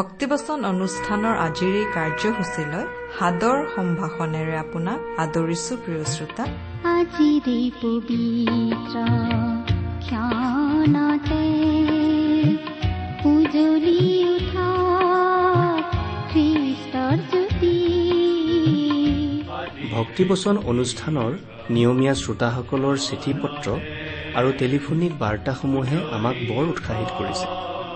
ভক্তিবচন অনুষ্ঠানৰ আজিৰ এই কাৰ্যসূচীলৈ সাদৰ সম্ভাষণেৰে আপোনাক আদৰিছো প্ৰিয় শ্ৰোতা। আজিৰে পবিত্ৰ ক্ষণতে উজলি উঠা খ্ৰীষ্টৰ জ্যোতি। ভক্তিবচন অনুষ্ঠানৰ নিয়মীয়া শ্ৰোতাসকলৰ চিঠি পত্ৰ আৰু টেলিফোনিক বাৰ্তাসমূহে আমাক বৰ উৎসাহিত কৰিছে।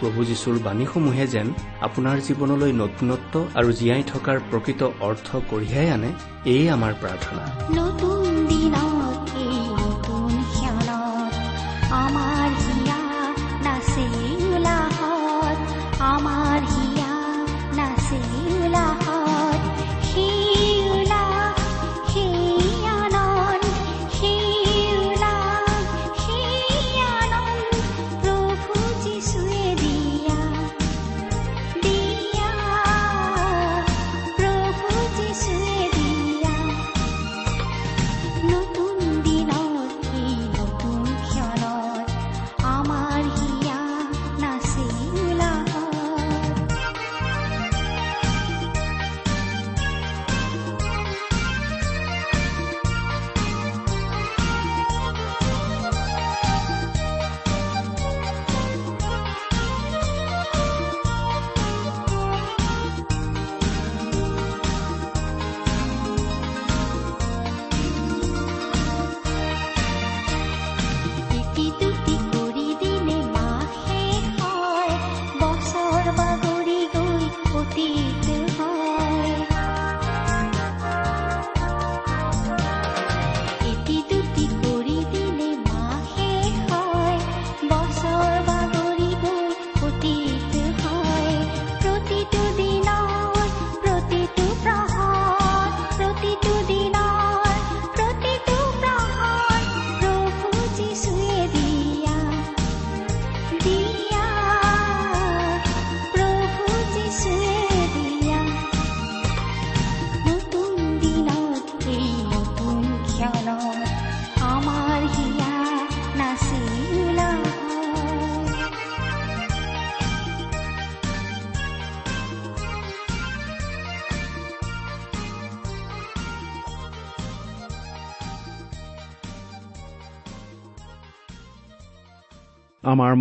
প্ৰভু যীশুৰ বাণীসমূহে যেন আপোনাৰ জীৱনলৈ নতুনত্ব আৰু জীয়াই থকাৰ প্ৰকৃত অৰ্থ কঢ়িয়াই আনে এয়ে আমাৰ প্ৰাৰ্থনা। নতুন দিনত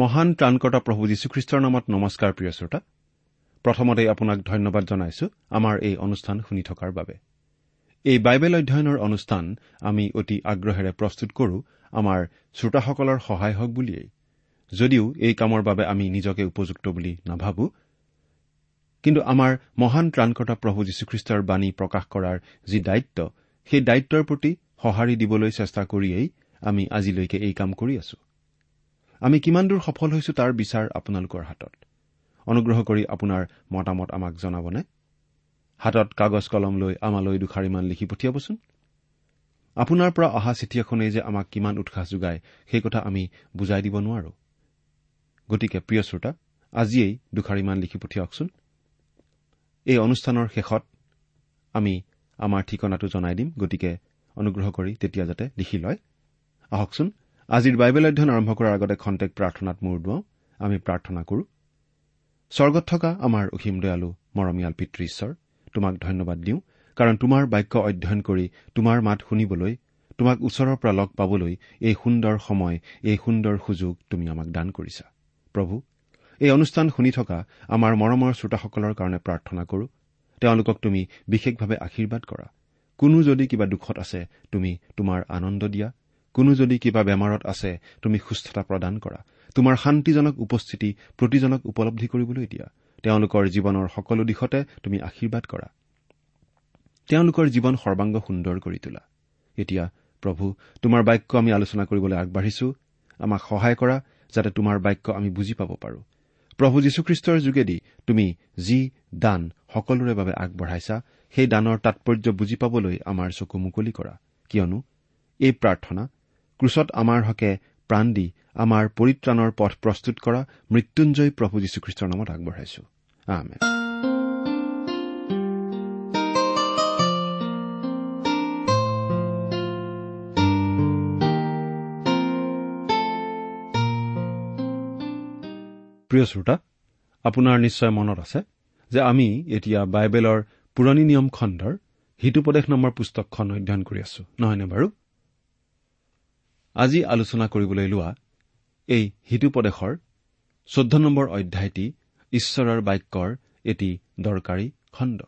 মহান ত্ৰাণকৰ্তা প্ৰভু যীশুখ্ৰীষ্টৰ নামত নমস্কাৰ প্ৰিয় শ্ৰোতা। প্ৰথমতে আপোনাক ধন্যবাদ জনাইছো আমাৰ এই অনুষ্ঠান শুনি থকাৰ বাবে। এই বাইবেল অধ্যয়নৰ অনুষ্ঠান আমি অতি আগ্ৰহেৰে প্ৰস্তুত কৰো আমাৰ শ্ৰোতাসকলৰ সহায় হওক বুলিয়েই। যদিও এই কামৰ বাবে আমি নিজকে উপযুক্ত বুলি নাভাবো কিন্তু আমাৰ মহান ত্ৰাণকৰ্তা প্ৰভু যীশুখ্ৰীষ্টৰ বাণী প্ৰকাশ কৰাৰ যি দায়িত্ব সেই দায়িত্বৰ প্ৰতি সঁহাৰি দিবলৈ চেষ্টা কৰিয়েই আমি আজিলৈকে এই কাম কৰি আছো। আমি কিমান দূৰ সফল হৈছো তাৰ বিচাৰ আপোনালোকৰ হাতত। অনুগ্ৰহ কৰি আপোনাৰ মতামত আমাক জনাবনে? হাতত কাগজ কলম লৈ আমালৈ দুষাৰিমান লিখি পঠিয়াবচোন। আপোনাৰ পৰা অহা চিঠি এখনেই যে আমাক কিমান উৎসাহ যোগায় সেই কথা আমি বুজাই দিব নোৱাৰো। গতিকে প্ৰিয় শ্ৰোতা আজিয়েই দুষাৰিমান লিখি পঠিয়াওকচোন। এই অনুষ্ঠানৰ শেষত আমি আমাৰ ঠিকনাটো জনাই দিম। গতিকে অনুগ্ৰহ কৰি তেতিয়া যাতে লিখি লয়। আহকচোন। আজিৰ বাইবেল অধ্যয়ন আৰম্ভ কৰাৰ আগতে খন্তেক প্ৰাৰ্থনাত মূৰ দুৱাওঁ। আমি প্ৰাৰ্থনা কৰো। স্বৰ্গত থকা আমাৰ অসীম দয়ালু মৰমীয়াল পিতৃ ঈশ্বৰ তোমাক ধন্যবাদ দিওঁ কাৰণ তোমাৰ বাক্য অধ্যয়ন কৰি তোমাৰ মাত শুনিবলৈ তোমাক ওচৰৰ পৰা লগ পাবলৈ এই সুন্দৰ সময় এই সুন্দৰ সুযোগ তুমি আমাক দান কৰিছা। প্ৰভু এই অনুষ্ঠান শুনি থকা আমাৰ মৰমৰ শ্ৰোতাসকলৰ কাৰণে প্ৰাৰ্থনা কৰো। তেওঁলোকক তুমি বিশেষভাৱে আশীৰ্বাদ কৰা। কোনো যদি কিবা দুখত আছে তুমি তোমাৰ আনন্দ দিয়া। কোনো যদি কিবা বেমাৰত আছে তুমি সুস্থতা প্ৰদান কৰা। তোমাৰ শান্তিজনক উপস্থিতি প্ৰতিজনক উপলব্ধি কৰিবলৈ দিয়া। তেওঁলোকৰ জীৱনৰ সকলো দিশতে তুমি আশীৰ্বাদ কৰা। তেওঁলোকৰ জীৱন সৰ্বাংগ সুন্দৰ কৰি তোলা। এতিয়া প্ৰভু তোমাৰ বাক্য আমি আলোচনা কৰিবলৈ আগবাঢ়িছো। আমাক সহায় কৰা যাতে তোমাৰ বাক্য আমি বুজি পাব পাৰো। প্ৰভু যীশুখ্ৰীষ্টৰ যোগেদি তুমি যি দান সকলোৰে বাবে আগবঢ়াইছা সেই দানৰ তাৎপৰ্য বুজি পাবলৈ আমাৰ চকু মুকলি কৰা। কিয়নো এই প্ৰাৰ্থনা ক্ৰুচত আমাৰ হকে প্ৰাণ দি আমাৰ পৰিত্ৰাণৰ পথ প্ৰস্তুত কৰা মৃত্যুঞ্জয় প্ৰভু যীশুখ্ৰীষ্টৰ নামত আগবঢ়াইছো। প্ৰিয় শ্ৰোতা আপোনাৰ নিশ্চয় মনত আছে যে আমি এতিয়া বাইবেলৰ পুৰণি নিয়ম খণ্ডৰ হিতুপদেশ নামৰ পুস্তকখন অধ্যয়ন কৰি আছো নহয়নে বাৰু? আজি আলোচনা কৰিবলৈ লোৱা এই হিতুপদেশৰ চৈধ্য নম্বৰ অধ্যায়টি ঈশ্বৰৰ বাক্যৰ এটি দৰকাৰী খণ্ড।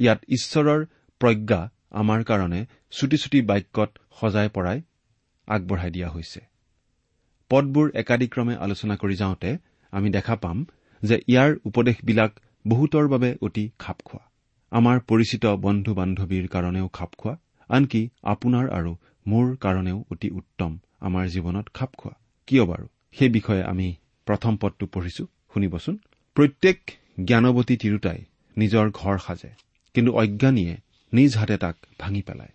ইয়াত ঈশ্বৰৰ প্ৰজ্ঞা আমাৰ কাৰণে চুটি চুটি বাক্যত সজাই পৰাই আগবঢ়াই দিয়া হৈছে। পদবোৰ একাদিক্ৰমে আলোচনা কৰি যাওঁতে আমি দেখা পাম যে ইয়াৰ উপদেশবিলাক বহুতৰ বাবে অতি খাপ খোৱা আমাৰ পৰিচিত বন্ধু বান্ধৱীৰ কাৰণেও খাপ খোৱা আনকি আপোনাৰ আৰু মোৰ কাৰণেও অতি উত্তম আমাৰ জীৱনত খাপ খোৱা। কিয় বাৰু? সেই বিষয়ে আমি প্ৰথম পদটো পঢ়িছো শুনিবচোন। প্ৰত্যেক জ্ঞানৱতী তিৰোতাই নিজৰ ঘৰ সাজে কিন্তু অজ্ঞানীয়ে নিজ হাতে তাক ভাঙি পেলায়।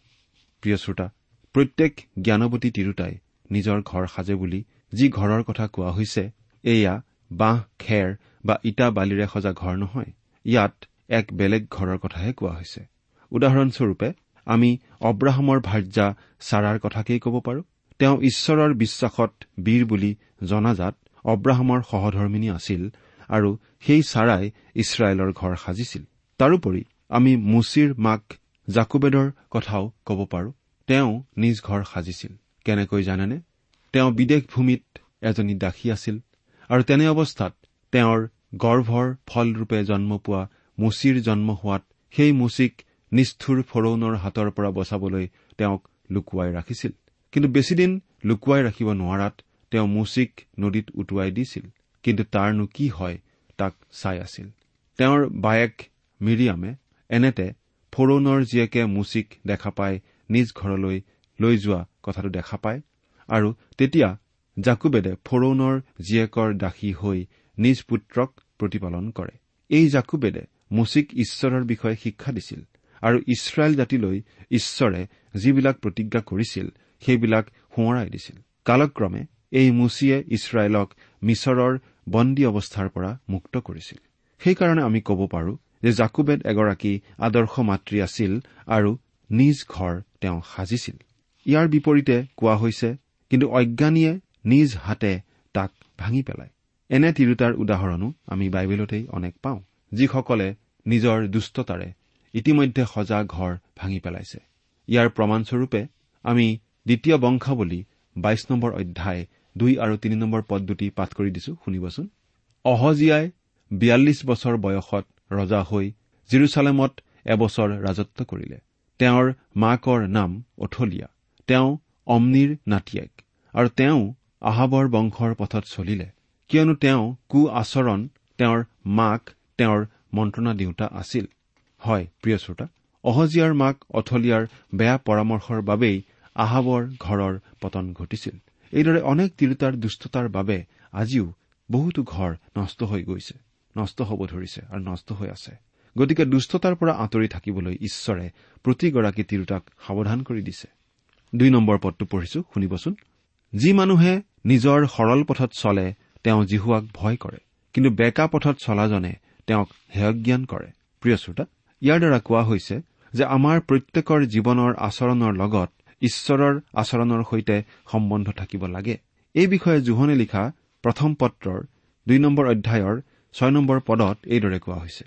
প্ৰিয় শ্ৰোতা প্ৰত্যেক জ্ঞানৱতী তিৰোতাই নিজৰ ঘৰ সাজে বুলি যি ঘৰৰ কথা কোৱা হৈছে এয়া বাঁহ খেৰ বা ইটা বালিৰে সজা ঘৰ নহয় ইয়াত এক বেলেগ ঘৰৰ কথাহে কোৱা হৈছে। উদাহৰণস্বৰূপে আমি অব্ৰাহামৰ ভাৰ্যা ছাৰাৰ কথাকেই ক'ব পাৰো। তেওঁ ঈশ্বৰৰ বিশ্বাসত বীৰ বুলি জনাজাত অব্ৰাহামৰ সহধৰ্মিনী আছিল আৰু সেই ছাৰাই ইছৰাইলৰ ঘৰ সাজিছিল। তাৰোপৰি আমি মুচিৰ মাক জাকুবেদৰ কথাও ক'ব পাৰো। তেওঁ নিজ ঘৰ সাজিছিল। কেনেকৈ জানেনে? তেওঁ বিদেশ ভূমিত এজনী দাসী আছিল আৰু তেনে অৱস্থাত তেওঁৰ গৰ্ভৰ ফলৰূপে জন্ম পোৱা মুচিৰ জন্ম হোৱাত সেই মুচিক নিষ্ঠুৰ ফৰৌনৰ হাতৰ পৰা বচাবলৈ তেওঁক লুকুৱাই ৰাখিছিল। কিন্তু বেছিদিন লুকুৱাই ৰাখিব নোৱাৰাত তেওঁ মুচিক নদীত উটুৱাই দিছিল। কিন্তু তাৰনো কি হয় তাক চাই আছিল। তেওঁৰ বায়েক মিৰিয়ামে এনেতে ফৰৌনৰ জীয়েকে মুচিক দেখা পাই নিজ ঘৰলৈ লৈ যোৱা কথাটো দেখা পায় আৰু তেতিয়া জাকুবেদে ফৰৌনৰ জীয়েকৰ দাসী হৈ নিজ পুত্ৰক প্ৰতিপালন কৰে। এই জাকুবেদে মুচিক ঈশ্বৰৰ বিষয়ে শিক্ষা দিছিল। আৰু ইছৰাইল জাতিলৈ ঈশ্বৰে যিবিলাক প্ৰতিজ্ঞা কৰিছিল সেইবিলাক সোঁৱৰাই দিছিল। কালক্ৰমে এই মুচিয়ে ইছৰাইলক মিছৰৰ বন্দী অৱস্থাৰ পৰা মুক্ত কৰিছিল। সেইকাৰণে আমি ক'ব পাৰো যে জাকুবেদ এগৰাকী আদৰ্শ মাতৃ আছিল আৰু নিজ ঘৰ তেওঁ সাজিছিল। ইয়াৰ বিপৰীতে কোৱা হৈছে কিন্তু অজ্ঞানীয়ে নিজ হাতে তাক ভাঙি পেলায়। এনে তিৰোতাৰ উদাহৰণো আমি বাইবেলতেই অনেক পাওঁ যিসকলে নিজৰ দুষ্টতাৰে ইতিমধ্যে সজা ঘৰ ভাঙি পেলাইছে। ইয়াৰ প্ৰমাণস্বৰূপে আমি দ্বিতীয় বংশাৱলী বাইশ নম্বৰ অধ্যায় দুই আৰু তিনি নম্বৰ পদ দুটি পাঠ কৰি দিছো শুনিবচোন। অহজিয়াই বিয়াল্লিছ বছৰ বয়সত ৰজা হৈ জিৰচালেমত এবছৰ ৰাজত্ব কৰিলে। তেওঁৰ মাকৰ নাম অথলীয়া। তেওঁ অমনিৰ নাতিয়েক। আৰু তেওঁ আহাবৰ বংশৰ পথত চলিলে। কিয়নো তেওঁ কু আচৰণ তেওঁৰ মাক তেওঁৰ মন্ত্ৰণা দিওঁতা আছিল। হয় প্ৰিয় শ্ৰোতা। অহজিয়াৰ মাক অথলিয়াৰ বেয়া পৰামৰ্শৰ বাবেই আহাবৰ ঘৰৰ পতন ঘটিছিল। এইদৰে অনেক তিৰোতাৰ দুষ্টতাৰ বাবে আজিও বহুতো ঘৰ নষ্ট হৈ গৈছে নষ্ট হ'ব ধৰিছে আৰু নষ্ট হৈ আছে। গতিকে দুষ্টতাৰ পৰা আঁতৰি থাকিবলৈ ঈশ্বৰে প্ৰতিগৰাকী তিৰোতাক সাৱধান কৰি দিছে। দুই নম্বৰ পদটো পঢ়িছো শুনিবচোন। যি মানুহে নিজৰ সৰল পথত চলে তেওঁ জিহুৱাক ভয় কৰে। কিন্তু বেকা পথত চলাজনে তেওঁক হেয়জ্ঞান কৰে। প্ৰিয় শ্ৰোতা ইয়াৰ দ্বাৰা কোৱা হৈছে যে আমাৰ প্ৰত্যেকৰ জীৱনৰ আচৰণৰ লগত ঈশ্বৰৰ আচৰণৰ সৈতে সম্বন্ধ থাকিব লাগে। এই বিষয়ে জোহনে লিখা প্ৰথম পত্ৰৰ দুই নম্বৰ অধ্যায়ৰ ছয় নম্বৰ পদত এইদৰে কোৱা হৈছে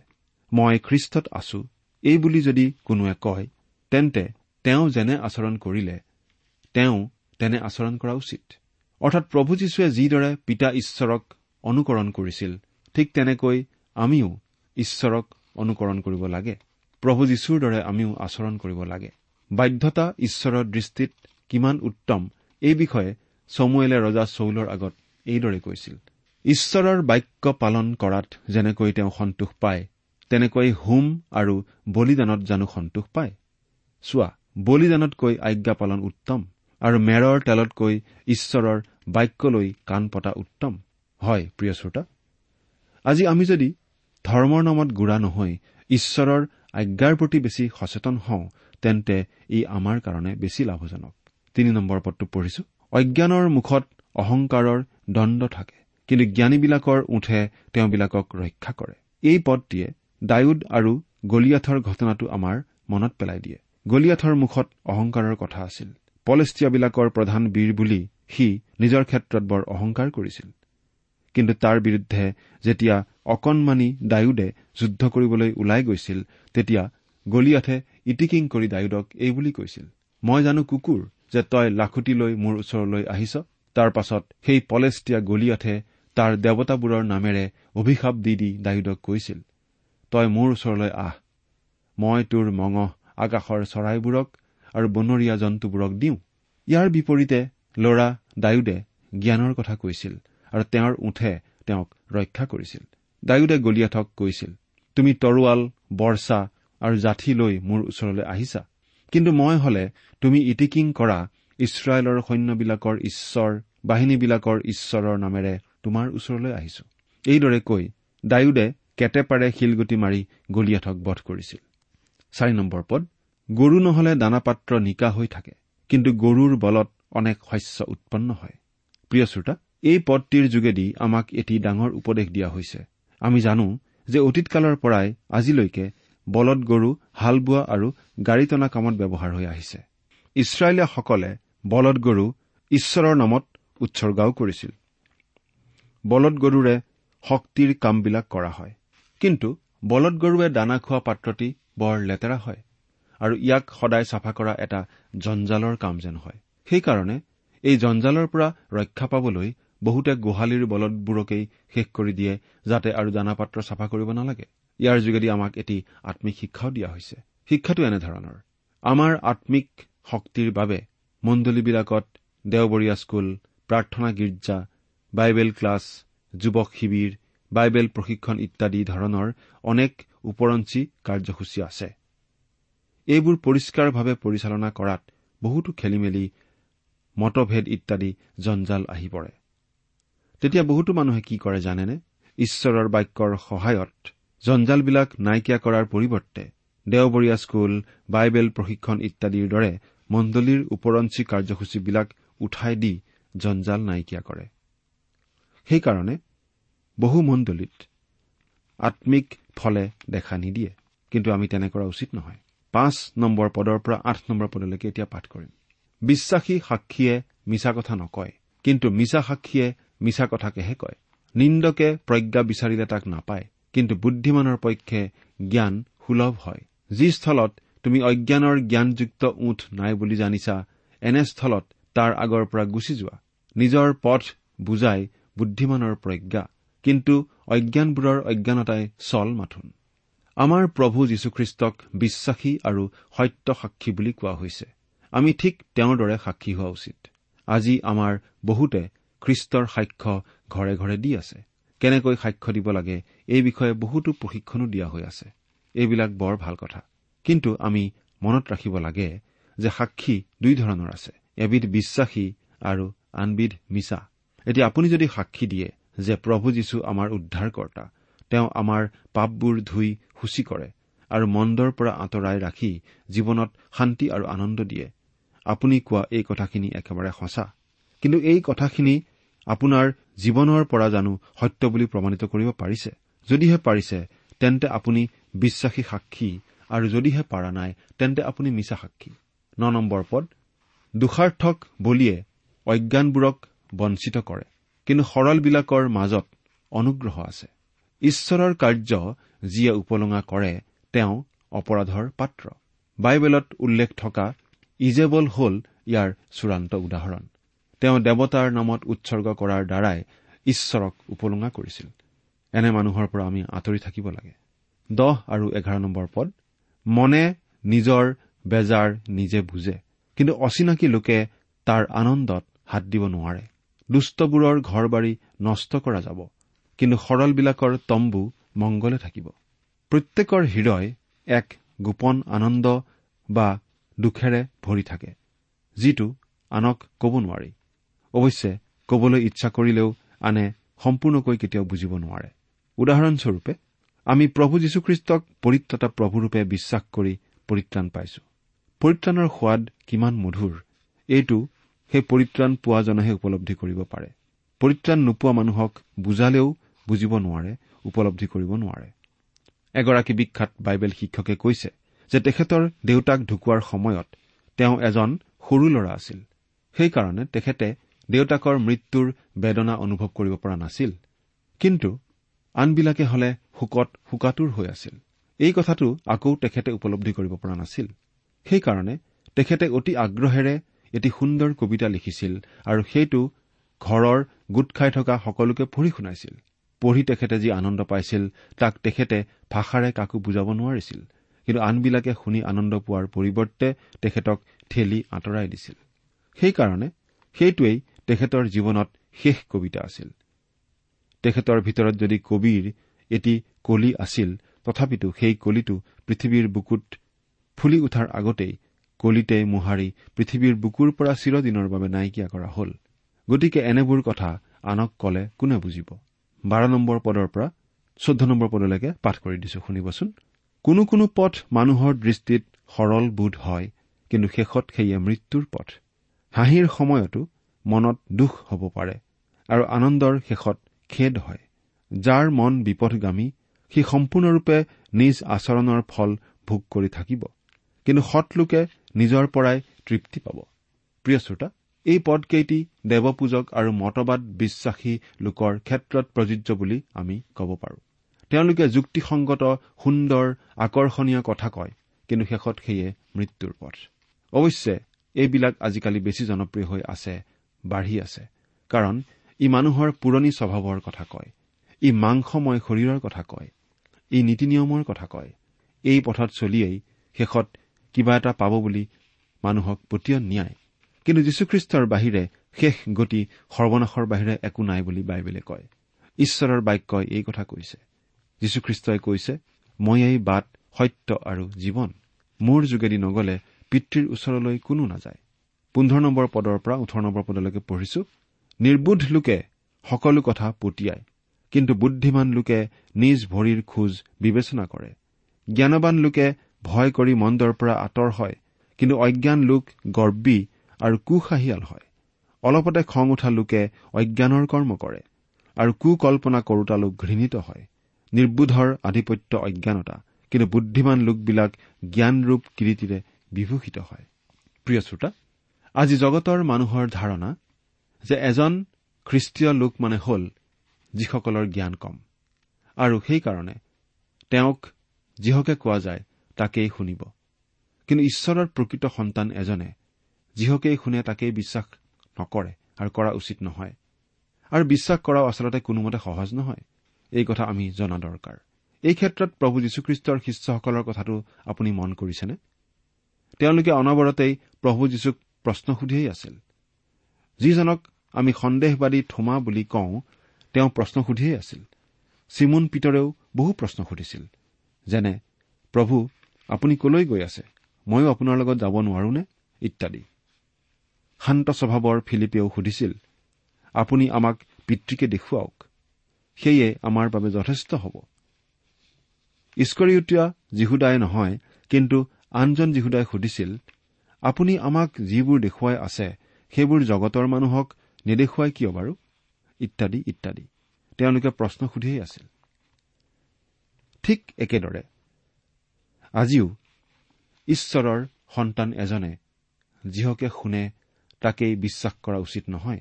মই খ্ৰীষ্টত আছো এই বুলি যদি কোনোৱে কয় তেন্তে তেওঁ যেনে আচৰণ কৰিলে তেওঁ তেনে আচৰণ কৰা উচিত। অৰ্থাৎ প্ৰভু যীশুৱে যিদৰে পিতা ঈশ্বৰক অনুকৰণ কৰিছিল ঠিক তেনেকৈ আমিও ঈশ্বৰক অনুকৰণ কৰিব লাগে। প্ৰভু যীশুৰ দৰে আমিও আচৰণ কৰিব লাগে। বাধ্যতা ঈশ্বৰৰ দৃষ্টিত কিমান উত্তম এই বিষয়ে চমুৱেলে ৰজা চৌলৰ আগত এইদৰে কৈছিল। ঈশ্বৰৰ বাক্য পালন কৰাত যেনেকৈ তেওঁ সন্তোষ পায় তেনেকৈ হোম আৰু বলিদানত জানো সন্তোষ পায়? চোৱা বলিদানতকৈ আজ্ঞা পালন উত্তম আৰু মেৰৰ তেলতকৈ ঈশ্বৰৰ বাক্যলৈ কাণ পতা উত্তম। হয় প্ৰিয় শ্ৰোতা। আজি আমি যদি ধৰ্মৰ নামত গুড়া নহৈ ঈশ্বৰৰ আজ্ঞাৰ প্ৰতি বেছি সচেতন হওঁ তেন্তে ই আমাৰ কাৰণে বেছি লাভজনক। তিনি নম্বৰ পদটো পঢ়িছো। অজ্ঞানৰ মুখত অহংকাৰৰ দণ্ড থাকে কিন্তু জ্ঞানীবিলাকৰ উঠে তেওঁবিলাকক ৰক্ষা কৰে। এই পদটিয়ে ডায়ুদ আৰু গলিয়াথৰ ঘটনাটো আমাৰ মনত পেলাই দিয়ে। গলিয়াথৰ মুখত অহংকাৰৰ কথা আছিল। পলেষ্টিয়াবিলাকৰ প্ৰধান বীৰ বুলি সি নিজৰ ক্ষেত্ৰত বৰ অহংকাৰ কৰিছিল। কিন্তু তাৰ বিৰুদ্ধে যেতিয়া অকণমানি ডায়ুদে যুদ্ধ কৰিবলৈ ওলাই গৈছিল তেতিয়া গলিয়াথে ইটিকিং কৰি ডায়ুদক এই বুলি কৈছিল মই জানো কুকুৰ যে তই লাখুটি লৈ মোৰ ওচৰলৈ আহিছ তাৰ পাছত সেই পলেষ্টিয়া গলিয়াথে তাৰ দেৱতাবোৰৰ নামেৰে অভিশাপ দি দি ডায়ুদক কৈছিল তই মোৰ ওচৰলৈ আহ মই তোৰ মঙহ আকাশৰ চৰাইবোৰক আৰু বনৰীয়া জন্তুবোৰক দিওঁ ইয়াৰ বিপৰীতে ল'ৰা ডায়ুদে জ্ঞানৰ কথা কৈছিল আৰু তেওঁৰ উঠে তেওঁক ৰক্ষা কৰিছিল। ডায়ুদে গলিয়াথক কৈছিল তুমি তৰোৱাল বৰ্ষা আৰু জাঠি লৈ মোৰ ওচৰলৈ আহিছা। কিন্তু মই হলে তুমি ইটিকিং কৰা ইছৰাইলৰ সৈন্যবিলাকৰ ঈশ্বৰ বাহিনীবিলাকৰ ঈশ্বৰৰ নামেৰে তোমাৰ ওচৰলৈ আহিছো। এইদৰে কৈ ডায়ুদে কেটেপাৰে শিলগুটি মাৰি গলিয়াথক বধ কৰিছিল। চাৰি নম্বৰ পদ গৰু নহলে দানাপাত্ৰ নিকা হৈ থাকে কিন্তু গৰুৰ বলত অনেক শস্য উৎপন্ন হয়। প্ৰিয় শ্ৰোতা এই পদটিৰ যোগেদি আমাক এটি ডাঙৰ উপদেশ দিয়া হৈছে। আমি জানো যে অতীতকালৰ পৰাই আজিলৈকে বলদ গৰু হাল বোৱা আৰু গাড়ী টনা কামত ব্যৱহাৰ হৈ আহিছে। ইছৰাইলীয়াসকলে বলদ গৰু ঈশ্বৰৰ নামত উৎসৰ্গাও কৰিছিল। বলদ গৰুৰে শক্তিৰ কামবিলাক কৰা হয়। কিন্তু বলদ গৰুৱে দানা খোৱা পাত্ৰটি বৰ লেতেৰা হয় আৰু ইয়াক সদায় চাফা কৰা এটা জঞ্জালৰ কাম যেন হয়। সেইকাৰণে এই জঞ্জালৰ পৰা ৰক্ষা পাবলৈ বহুতে গোহালিৰ বলদবোৰকেই শেষ কৰি দিয়ে যাতে আৰু দানা পাত্ৰ চাফা কৰিব নালাগে। ইয়াৰ যোগেদি আমাক এটি আম্মিক শিক্ষাও দিয়া হৈছে। শিক্ষাটো এনেধৰণৰ। আমাৰ আম্মিক শক্তিৰ বাবে মণ্ডলীবিলাকত দেওবৰীয়া স্কুল প্ৰাৰ্থনা গীৰ্জা বাইবেল ক্লাছ যুৱক শিবিৰ বাইবেল প্ৰশিক্ষণ ইত্যাদি ধৰণৰ অনেক ওপৰঞ্চি কাৰ্যসূচী আছে। এইবোৰ পৰিষ্কাৰভাৱে পৰিচালনা কৰাত বহুতো খেলি মেলি মতভেদ ইত্যাদি জঞ্জাল আহি পৰে। তেতিয়া বহুতো মানুহে কি কৰে জানেনে? ঈশ্বৰৰ বাক্যৰ সহায়ত জঞ্জালবিলাক নাইকিয়া কৰাৰ পৰিৱৰ্তে দেওবৰীয়া স্কুল বাইবেল প্ৰশিক্ষণ ইত্যাদিৰ দৰে মণ্ডলীৰ ওপৰঞ্চি কাৰ্যসূচীবিলাক উঠাই দি জঞ্জাল নাইকিয়া কৰে। সেইকাৰণে বহু মণ্ডলীত আম্মিক ফলে দেখা নিদিয়ে। কিন্তু আমি তেনে কৰা উচিত নহয়। পাঁচ নম্বৰ পদৰ পৰা আঠ নম্বৰ পদলৈকে এতিয়া পাঠ কৰিম। বিশ্বাসী সাক্ষীয়ে মিছা কথা নকয়। কিন্তু মিছা সাক্ষীয়ে মিছা কথাকেহে কয়। নিন্দকে প্ৰজ্ঞা বিচাৰিলে তাক নাপায় কিন্তু বুদ্ধিমানৰ পক্ষে জ্ঞান সুলভ হয়। যি স্থলত তুমি অজ্ঞানৰ জ্ঞানযুক্ত উঠ নাই বুলি জানিছা এনে স্থলত তাৰ আগৰ পৰা গুচি যোৱা। নিজৰ পথ বুজাই বুদ্ধিমানৰ প্ৰজ্ঞা কিন্তু অজ্ঞানবোৰৰ অজ্ঞানতাই চল মাথোন। আমাৰ প্ৰভু যীশুখ্ৰীষ্টক বিশ্বাসী আৰু সত্য সাক্ষী বুলি কোৱা হৈছে। আমি ঠিক তেওঁৰ দৰে সাক্ষী হোৱা উচিত। আজি আমাৰ বহুতে খ্ৰীষ্টৰ সাক্ষ্য ঘৰে ঘৰে দি আছে। কেনেকৈ সাক্ষ্য দিব লাগে এই বিষয়ে বহুতো প্ৰশিক্ষণো দিয়া হৈ আছে। এইবিলাক বৰ ভাল কথা। কিন্তু আমি মনত ৰাখিব লাগে যে সাক্ষী দুই ধৰণৰ আছে এবিধ বিশ্বাসী আৰু আনবিধ মিছা। এতিয়া আপুনি যদি সাক্ষী দিয়ে যে প্ৰভু যীশু আমাৰ উদ্ধাৰকৰ্তা তেওঁ আমাৰ পাপবোৰ ধুই সূচী কৰে আৰু মন্দৰ পৰা আঁতৰাই ৰাখি জীৱনত শান্তি আৰু আনন্দ দিয়ে আপুনি কোৱা এই কথাখিনি একেবাৰে সঁচা। কিন্তু এই কথাখিনি আপোনাৰ জীৱনৰ পৰা জানো সত্য বুলি প্ৰমাণিত কৰিব পাৰিছে? যদিহে পাৰিছে তেন্তে আপুনি বিশ্বাসী সাক্ষী। আৰু যদিহে পাৰা নাই তেন্তে আপুনি মিছা সাক্ষী। ন নম্বৰ পদ দোষাৰ্থক বলিয়ে অজ্ঞানবোৰক বঞ্চিত কৰে। কিন্তু সৰলবিলাকৰ মাজত অনুগ্ৰহ আছে। ঈশ্বৰৰ কাৰ্য যিয়ে উপলুঙা কৰে তেওঁ অপৰাধৰ পাত্ৰ। বাইবেলত উল্লেখ থকা ইজেবল হ'ল ইয়াৰ চূড়ান্ত উদাহৰণ। তেওঁ দেৱতাৰ নামত উৎসৰ্গ কৰাৰ দ্বাৰাই ঈশ্বৰক উপলুঙা কৰিছিল। এনে মানুহৰ পৰা আমি আঁতৰি থাকিব লাগে। দহ আৰু এঘাৰ নম্বৰ পদ মনে নিজৰ বেজাৰ নিজে বুজে কিন্তু অচিনাকি লোকে তাৰ আনন্দত হাত দিব নোৱাৰে। দুষ্টবোৰৰ ঘৰ বাৰী নষ্ট কৰা যাব কিন্তু সৰলবিলাকৰ তম্বু মংগলে থাকিব। প্ৰত্যেকৰ হৃদয় এক গোপন আনন্দ বা দুখেৰে ভৰি থাকে যিটো আনক ক'ব নোৱাৰি। অৱশ্যে কবলৈ ইচ্ছা কৰিলেও আনে সম্পূৰ্ণকৈ কেতিয়াও বুজিব নোৱাৰে। উদাহৰণস্বৰূপে আমি প্ৰভু যীশুখ্ৰীষ্টক পৰিত্ৰাতা প্ৰভুৰূপে বিশ্বাস কৰি পৰিত্ৰাণ পাইছো। পৰিত্ৰাণৰ সোৱাদ কিমান মধুৰ। এইটো সেই পৰিত্ৰাণ পোৱাজনেহে উপলব্ধি কৰিব পাৰে। পৰিত্ৰাণ নোপোৱা মানুহক বুজালেও বুজিব নোৱাৰে উপলব্ধি কৰিব নোৱাৰে। এগৰাকী বিখ্যাত বাইবেল শিক্ষকে কৈছে যে তেখেতৰ দেউতাক ঢুকোৱাৰ সময়ত তেওঁ এজন সৰু ল'ৰা আছিল। সেইকাৰণে তেখেতে দেউতাকৰ মৃত্যুৰ বেদনা অনুভৱ কৰিব পৰা নাছিল। কিন্তু আনবিলাকে হলে শোকত শোকাতুৰ হৈ আছিল। এই কথাটো আকৌ তেখেতে উপলব্ধি কৰিব পৰা নাছিল। সেইকাৰণে তেখেতে অতি আগ্ৰহেৰে এটি সুন্দৰ কবিতা লিখিছিল আৰু সেইটো ঘৰৰ গোট খাই থকা সকলোকে পঢ়ি শুনাইছিল। পঢ়ি তেখেতে যি আনন্দ পাইছিল তাক তেখেতে ভাষাৰে কাকো বুজাব নোৱাৰিছিল। কিন্তু আনবিলাকে শুনি আনন্দ পোৱাৰ পৰিৱৰ্তে তেখেতক ঠেলি আঁতৰাই দিছিল। সেইকাৰণে সেইটোৱেই তেখেতৰ জীৱনত শেষ কবিতা আছিল। তেখেতৰ ভিতৰত যদি কবিৰ এটি কলি আছিল তথাপিতো সেই কলিটো পৃথিৱীৰ বুকুত ফুলি উঠাৰ আগতেই কলিতে মোহাৰি পৃথিৱীৰ বুকুৰ পৰা চিৰদিনৰ বাবে নাইকিয়া কৰা হল। গতিকে এনেবোৰ কথা আনক কলে কোনে বুজিব? বাৰ নম্বৰ পদৰ পৰা চৈধ্য নম্বৰ পদলৈকে পাঠ কৰি দিছো শুনিবচোন। কোনো কোনো পথ মানুহৰ দৃষ্টিত সৰল বোধ হয় কিন্তু শেষত সেয়ে মৃত্যুৰ পথ। হাঁহিৰ সময়তো মনত দুখ হ'ব পাৰে আৰু আনন্দৰ শেষত খেদ হয়। যাৰ মন বিপদগামী সি সম্পূৰ্ণৰূপে নিজ আচৰণৰ ফল ভোগ কৰি থাকিব। কিন্তু সৎলোকে নিজৰ পৰাই তৃপ্তি পাব। প্ৰিয় শ্ৰোতা এই পদকেইটি দেৱপূজক আৰু মতবাদ বিশ্বাসী লোকৰ ক্ষেত্ৰত প্ৰযোজ্য বুলি আমি ক'ব পাৰো। তেওঁলোকে যুক্তিসংগত সুন্দৰ আকৰ্ষণীয় কথা কয় কিন্তু শেষত সেয়ে মৃত্যুৰ পথ। অৱশ্যে এইবিলাক আজিকালি বেছি জনপ্ৰিয় হৈ আছে বাঢ়ি আছে। কাৰণ ই মানুহৰ পুৰণি স্বভাৱৰ কথা কয়। ই মাংসময় শৰীৰৰ কথা কয়। ই নীতি নিয়মৰ কথা কয়। এই পথত চলিয়েই শেষত কিবা এটা পাব বুলি মানুহক পতিয়ন নিয়ায়। কিন্তু যীশুখ্ৰীষ্টৰ বাহিৰে শেষ গতি সৰ্বনাশৰ বাহিৰে একো নাই বুলি বাইবেলে কয়। ঈশ্বৰৰ বাক্যই এই কথা কৈছে। যীশুখ্ৰীষ্টই কৈছে মই এই বাট সত্য আৰু জীৱন। মোৰ যোগেদি নগলে পিতৃৰ ওচৰলৈ কোনো নাযায়। পোন্ধৰ নম্বৰ পদৰ পৰা ওঠৰ নম্বৰ পদলৈকে পঢ়িছো। নিৰ্বোধ লোকে সকলো কথা পতিয়ায় কিন্তু বুদ্ধিমান লোকে নিজ ভৰিৰ খোজ বিবেচনা কৰে। জ্ঞানবান লোকে ভয় কৰি মন্দৰ পৰা আঁতৰ হয় কিন্তু অজ্ঞান লোক গৰ্বী আৰু কুসাহিয়াল হয়। অলপতে খং উঠা লোকে অজ্ঞানৰ কৰ্ম কৰে আৰু কুকল্পনা কৰোতা লোক ঘৃণিত হয়। নিৰ্বোধৰ আধিপত্য অজ্ঞানতা কিন্তু বুদ্ধিমান লোকবিলাক জ্ঞানৰূপ কীৰ্তিৰে বিভূষিত হয়। প্ৰিয় শ্ৰোতা আজি জগতৰ মানুহৰ ধাৰণা যে এজন খ্ৰীষ্টীয় লোক মানে হ'ল যিসকলৰ জ্ঞান কম। আৰু সেইকাৰণে তেওঁক যিহকে কোৱা যায় তাকেই শুনিব। কিন্তু ঈশ্বৰৰ প্ৰকৃত সন্তান এজনে যিহকেই শুনে তাকেই বিশ্বাস নকৰে আৰু কৰা উচিত নহয়। আৰু বিশ্বাস কৰাও আচলতে কোনোমতে সহজ নহয়। এই কথা আমি জনা দৰকাৰ। এই ক্ষেত্ৰত প্ৰভু যীশুখ্ৰীষ্টৰ শিষ্যসকলৰ কথাটো আপুনি মন কৰিছেনে? তেওঁলোকে অনবৰতেই প্ৰভু যীশুক প্ৰশ্ন সুধিয়েই আছিল। যিজনক আমি সন্দেহবাদী থোমা বুলি কওঁ তেওঁ প্ৰশ্ন সুধিয়েই আছিল। চিমুন পিতৰেও বহু প্ৰশ্ন সুধিছিল যেনে প্ৰভু আপুনি কলৈ গৈ আছে? ময়ো আপোনাৰ লগত যাব নোৱাৰোনে? ইত্যাদি। শান্ত স্বভাৱৰ ফিলিপেও সুধিছিল আপুনি আমাক পিতৃকে দেখুৱাওক সেয়ে আমাৰ বাবে যথেষ্ট হ'ব। ইস্কৰিউতীয়া যীহুদাই নহয় কিন্তু আনজন যীহুদাই সুধিছিল আপুনি আমাক যিবোৰ দেখুৱাই আছে সেইবোৰ জগতৰ মানুহক নেদেখুৱাই কিয় বাৰু? ইত্যাদি ইত্যাদি। তেওঁলোকে প্ৰশ্ন সুধিয়েই আছিল। ঠিক একেদৰে। আজিও ঈশ্বৰৰ সন্তান এজনে যিহকে শুনে তাকেই বিশ্বাস কৰা উচিত নহয়।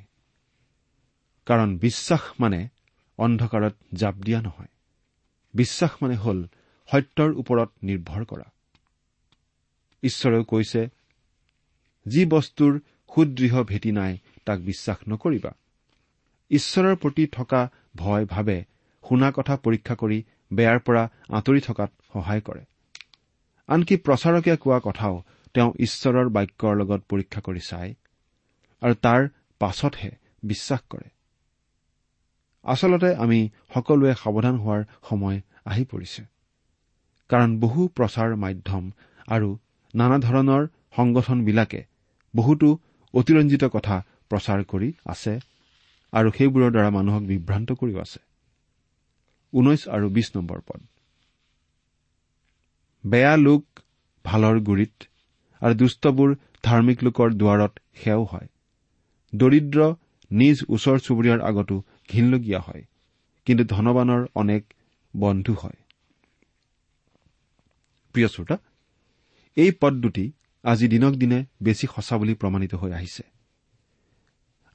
কাৰণ বিশ্বাস মানে অন্ধকাৰত জাপ দিয়া নহয়। বিশ্বাস মানে হ'ল সত্যৰ ওপৰত নিৰ্ভৰ কৰা। ঈশ্বৰেও কৈছে যি বস্তুৰ সুদৃঢ় ভেটি নাই তাক বিশ্বাস নকৰিবা। ঈশ্বৰৰ প্ৰতি থকা ভয় ভাৱে শুনা কথা পৰীক্ষা কৰি বেয়াৰ পৰা আঁতৰি থকাত সহায় কৰে। আনকি প্ৰচাৰকে কোৱা কথাও তেওঁ ঈশ্বৰৰ বাক্যৰ লগত পৰীক্ষা কৰি চায় আৰু তাৰ পাছতহে বিশ্বাস কৰে। আচলতে আমি সকলোৱে সাৱধান হোৱাৰ সময় আহি পৰিছে। কাৰণ বহু প্ৰচাৰ মাধ্যম আৰু নানা ধৰণৰ সংগঠনবিলাকে বহুতো অতিৰঞ্জিত কথা প্ৰচাৰ কৰি আছে আৰু সেইবোৰৰ দ্বাৰা মানুহক বিভ্ৰান্ত কৰিও আছে। ঊনৈশ আৰু বিশ নম্বৰ পদ। বেয়া লোক ভালৰ গুৰিত আৰু দুষ্টবোৰ ধাৰ্মিক লোকৰ দুৱাৰত সেও হয়। দৰিদ্ৰ নিজ ওচৰ চুবুৰীয়াৰ আগতো ঘিনলগীয়া হয় কিন্তু ধনবানৰ অনেক বন্ধু হয়। প্ৰিয় শ্ৰোতা এই পদ দুটি আজি দিনক দিনে বেছি সঁচা বুলি প্ৰমাণিত হৈ আহিছে।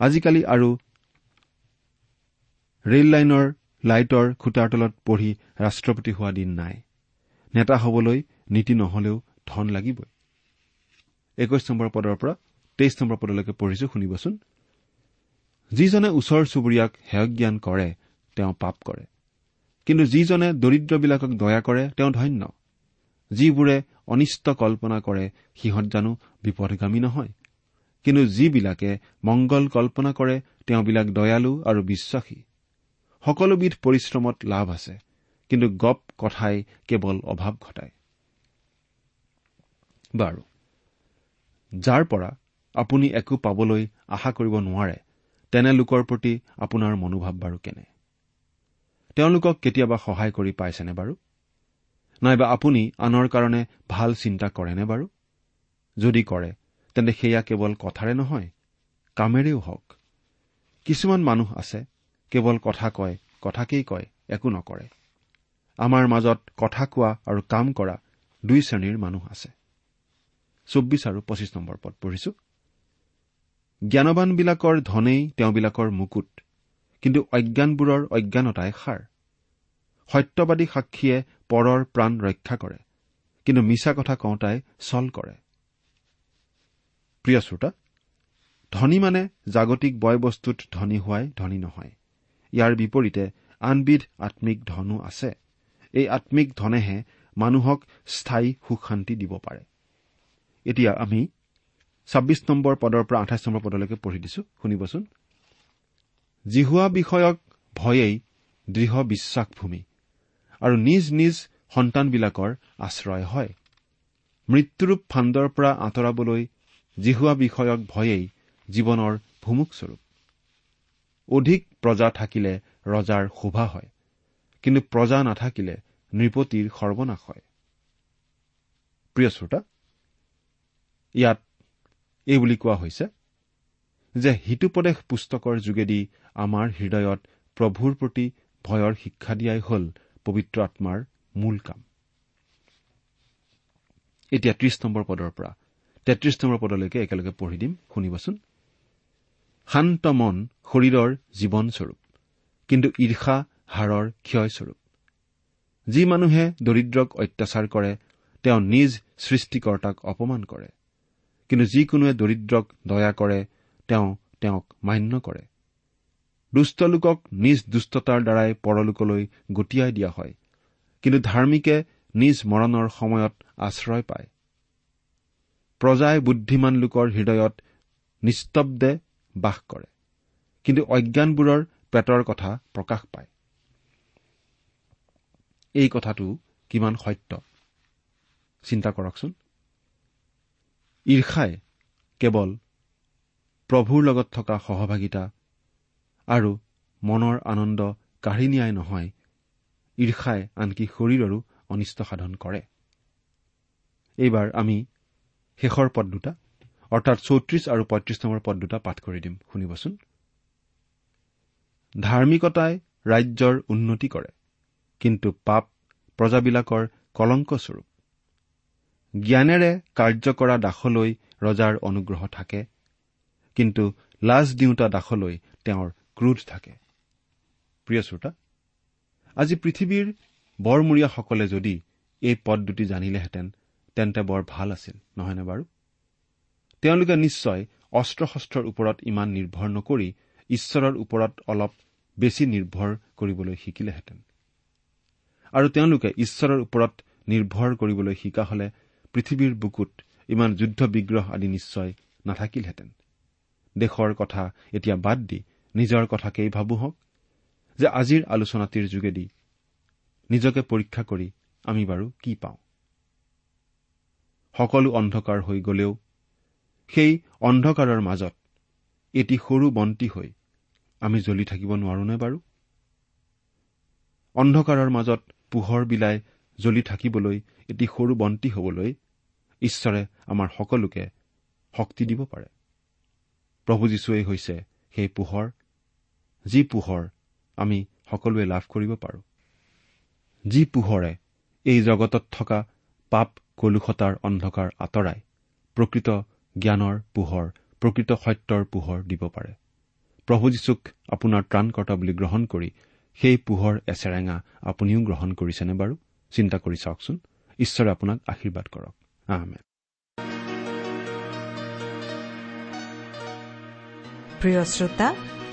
আজিকালি আৰু ৰেল লাইনৰ লাইটৰ খুটাৰ তলত পঢ়ি ৰাষ্ট্ৰপতি হোৱা দিন নাই। নেতা হবলৈ নীতি নহলেও ধন লাগিবই। একৈশ নম্বৰ পদৰ পৰা তেইছ নম্বৰ পদলৈকে পঢ়িছো শুনিবচোন। যিজনে ওচৰ চুবুৰীয়াক হেয় জ্ঞান কৰে তেওঁ পাপ কৰে। কিন্তু যিজনে দৰিদ্ৰবিলাকক দয়া কৰে তেওঁ ধন্য। যিবোৰে অনিষ্ট কল্পনা কৰে সিহঁত জানো বিপদগামী নহয়। কিন্তু যিবিলাকে মংগল কল্পনা কৰে তেওঁবিলাক দয়ালু আৰু বিশ্বাসী। সকলোবিধ পৰিশ্ৰমত লাভ আছে কিন্তু গপ কথাই কেৱল অভাৱ ঘটায়। বাৰু যাৰ পৰা আপুনি একো পাবলৈ আশা কৰিব নোৱাৰে তেনে লোকৰ প্ৰতি আপোনাৰ মনোভাৱ বাৰু কেনে? তেওঁলোকক কেতিয়াবা সহায় কৰি পাইছেনে বাৰু? নাইবা আপুনি আনৰ কাৰণে ভাল চিন্তা কৰেনে বাৰু? যদি কৰে তেন্তে সেয়া কেৱল কথাৰে নহয় কামেৰেও হওক। কিছুমান মানুহ আছে কেৱল কথা কয় কথাকেই কয় একো নকৰে। আমাৰ মাজত কথা কোৱা আৰু কাম কৰা দুই শ্ৰেণীৰ মানুহ আছে। চৌব্বিছ আৰু পঁচিছ নম্বৰ পদ পঢ়িছো। জ্ঞানবানবিলাকৰ ধনেই তেওঁবিলাকৰ মুকুট কিন্তু অজ্ঞানবোৰৰ অজ্ঞানতাই সাৰ। সত্যবাদী সাক্ষীয়ে পৰৰ প্ৰাণ ৰক্ষা কৰে। কিন্তু মিছা কথা কওঁতাই চল কৰে। প্ৰিয় শ্ৰোতা ধনী মানে জাগতিক বয় বস্তুত ধনী হোৱাই ধনী নহয়। ইয়াৰ বিপৰীতে আনবিধ আম্মিক ধনো আছে। এই আম্মিক ধনেহে মানুহক স্থায়ী সুখ শান্তি দিব পাৰে। এতিয়া আমি ছাব্বিছ নম্বৰ পদৰ পৰা আঠাইছ নম্বৰ পদলৈকে পঢ়ি দিছো। শুনিবচোন। জিহুৱা বিষয়ক ভয়েই দৃঢ় বিশ্বাসভূমি। আৰু নিজ নিজ সন্তানবিলাকৰ আশ্ৰয় হয়। মৃত্যুৰূপ ফাণ্ডৰ পৰা আঁতৰাবলৈ জিহুৱা বিষয়ক ভয়েই জীৱনৰ ভুমুকস্বৰূপ অধিক প্ৰজা থাকিলে ৰজাৰ শোভা হয় কিন্তু প্ৰজা নাথাকিলে নৃপতিৰ সৰ্বনাশ হয়। প্ৰিয় শ্ৰোতা ইয়াত এই বুলি কোৱা হৈছে যে হিতুপদেশ পুস্তকৰ যোগেদি আমাৰ হৃদয়ত প্ৰভুৰ প্ৰতি ভয়ৰ শিক্ষা দিয়াই হ'ল পবিত্ৰ আত্মাৰ মূল কাম। এতিয়া ত্ৰিশ নম্বৰ পদৰ পৰা তেত্ৰিশ নম্বৰ পদলৈকে একেলগে পঢ়ি দিম শুনিবচোন। শান্ত মন শৰীৰৰ জীৱনস্বৰূপ কিন্তু ঈৰ্ষা হাড়ৰ ক্ষয়স্বৰূপ যি মানুহে দৰিদ্ৰক অত্যাচাৰ কৰে তেওঁ নিজ সৃষ্টিকৰ্তাক অপমান কৰে। কিন্তু যিকোনোৱে দৰিদ্ৰক দয়া কৰে তেওঁ তেওঁক মান্য কৰে। দুষ্ট লোকক নিজ দুষ্টতাৰ দ্বাৰাই পৰলোকলৈ গতিয়াই দিয়া হয় কিন্তু ধাৰ্মিকে নিজ মৰণৰ সময়ত আশ্ৰয় পায়। প্ৰজাই বুদ্ধিমান লোকৰ হৃদয়ত নিস্তব্ধে বাস কৰে কিন্তু অজ্ঞানবোৰৰ পেটৰ কথা প্ৰকাশ পায়। এই কথাটো কিমান সত্য? চিন্তা কৰকচোন। ঈৰ্ষাই কেৱল প্ৰভুৰ লগত থকা সহভাগিতা আৰু মনৰ আনন্দ কাঢ়ি নিয়াই নহয় ঈৰ্ষাই আনকি শৰীৰৰো অনিষ্ট সাধন কৰে। এইবাৰ আমি শেষৰ পদ দুটা অৰ্থাৎ চৌত্ৰিশ আৰু পঁয়ত্ৰিশ নম্বৰ পদ দুটা পাঠ কৰি দিম। শুনিবচোন। ধাৰ্মিকতাই ৰাজ্যৰ উন্নতি কৰে কিন্তু পাপ প্ৰজাবিলাকৰ কলংকস্বৰূপ। জ্ঞানেৰে কাৰ্য কৰা দাসলৈ ৰজাৰ অনুগ্ৰহ থাকে কিন্তু লাজ দিওঁতা দাসলৈ তেওঁৰ ক্ৰোধ থাকে। প্ৰিয় শ্ৰোতা আজি পৃথিৱীৰ বৰমূৰীয়াসকলে যদি এই পদ দুটি জানিলেহেঁতেন তেন্তে বৰ ভাল আছিল নহয়নে বাৰু? তেওঁলোকে নিশ্চয় অস্ত্ৰ শস্ত্ৰৰ ওপৰত ইমান নিৰ্ভৰ নকৰি ঈশ্বৰৰ ওপৰত অলপ বেছি নিৰ্ভৰ কৰিবলৈ শিকিলেহেঁতেন। আৰু তেওঁলোকে ঈশ্বৰৰ ওপৰত নিৰ্ভৰ কৰিবলৈ শিকা হলে পৃথিৱীৰ বুকুত ইমান যুদ্ধ বিগ্ৰহ আদি নিশ্চয় নাথাকিলহেঁতেন। দেশৰ কথা এতিয়া বাদ দি নিজৰ কথাকেই ভাবো হওক যে আজিৰ আলোচনাটিৰ যোগেদি নিজকে পৰীক্ষা কৰি আমি বাৰু কি পাওঁ। সকলো অন্ধকাৰ হৈ গলেও সেই অন্ধকাৰৰ মাজত এটি সৰু বন্তি হৈ আমি জ্বলি থাকিব নোৱাৰোনে বাৰু? অন্ধকাৰৰ মাজত পোহৰ বিলাই জ্বলি থাকিবলৈ এটি সৰু বন্তি হবলৈ ঈশ্বৰে আমাৰ সকলোকে শক্তি দিব পাৰে। প্ৰভু যীশুৱেই হৈছে সেই পোহৰ যি পোহৰ আমি সকলোৱে লাভ কৰিব পাৰোঁ। যি পোহৰে এই জগতত থকা পাপ কলুষতাৰ অন্ধকাৰ আঁতৰাই প্ৰকৃত জ্ঞানৰ পোহৰ প্ৰকৃত সত্যৰ পোহৰ দিব পাৰে। প্ৰভু যীশুক আপোনাৰ ত্ৰাণকৰ্তা বুলি গ্ৰহণ কৰি সেই পোহৰ এচেৰেঙা আপুনিও গ্ৰহণ কৰিছেনে বাৰু? চিন্তা কৰি চাওকচোন। ঈশ্বৰে আপোনাক আশীৰ্বাদ কৰক। প্ৰিয় শ্ৰোতা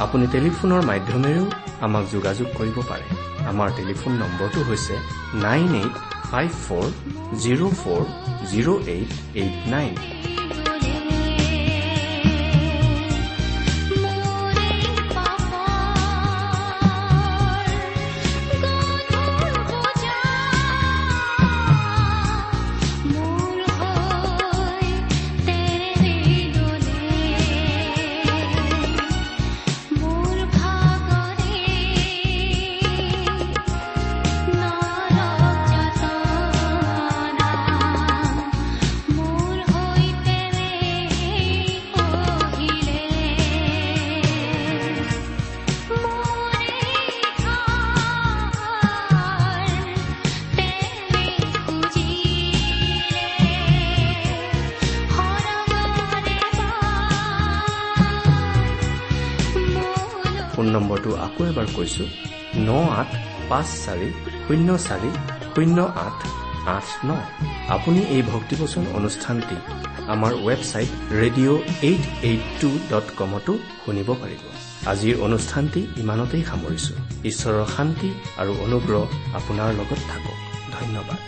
আপুনি টেলিফোনৰ মাধ্যমেৰেও আমাক যোগাযোগ কৰিব পাৰে। আমাৰ টেলিফোন নম্বৰটো হৈছে nine eight five four zero' four zero' eight eight nine. নম্বৰটো আকৌ এবাৰ কৈছো ন আঠ পাঁচ চাৰি শূন্য চাৰি শূন্য আঠ আঠ ন। আপুনি এই ভক্তিবচন অনুষ্ঠানটি আমাৰ website radio' eight eight two dot কমতো শুনিব পাৰিব। আজিৰ অনুষ্ঠানটি ইমানতেই সামৰিছো। ঈশ্বৰৰ শান্তি আৰু অনুগ্ৰহ আপোনাৰ লগত থাকক। ধন্যবাদ।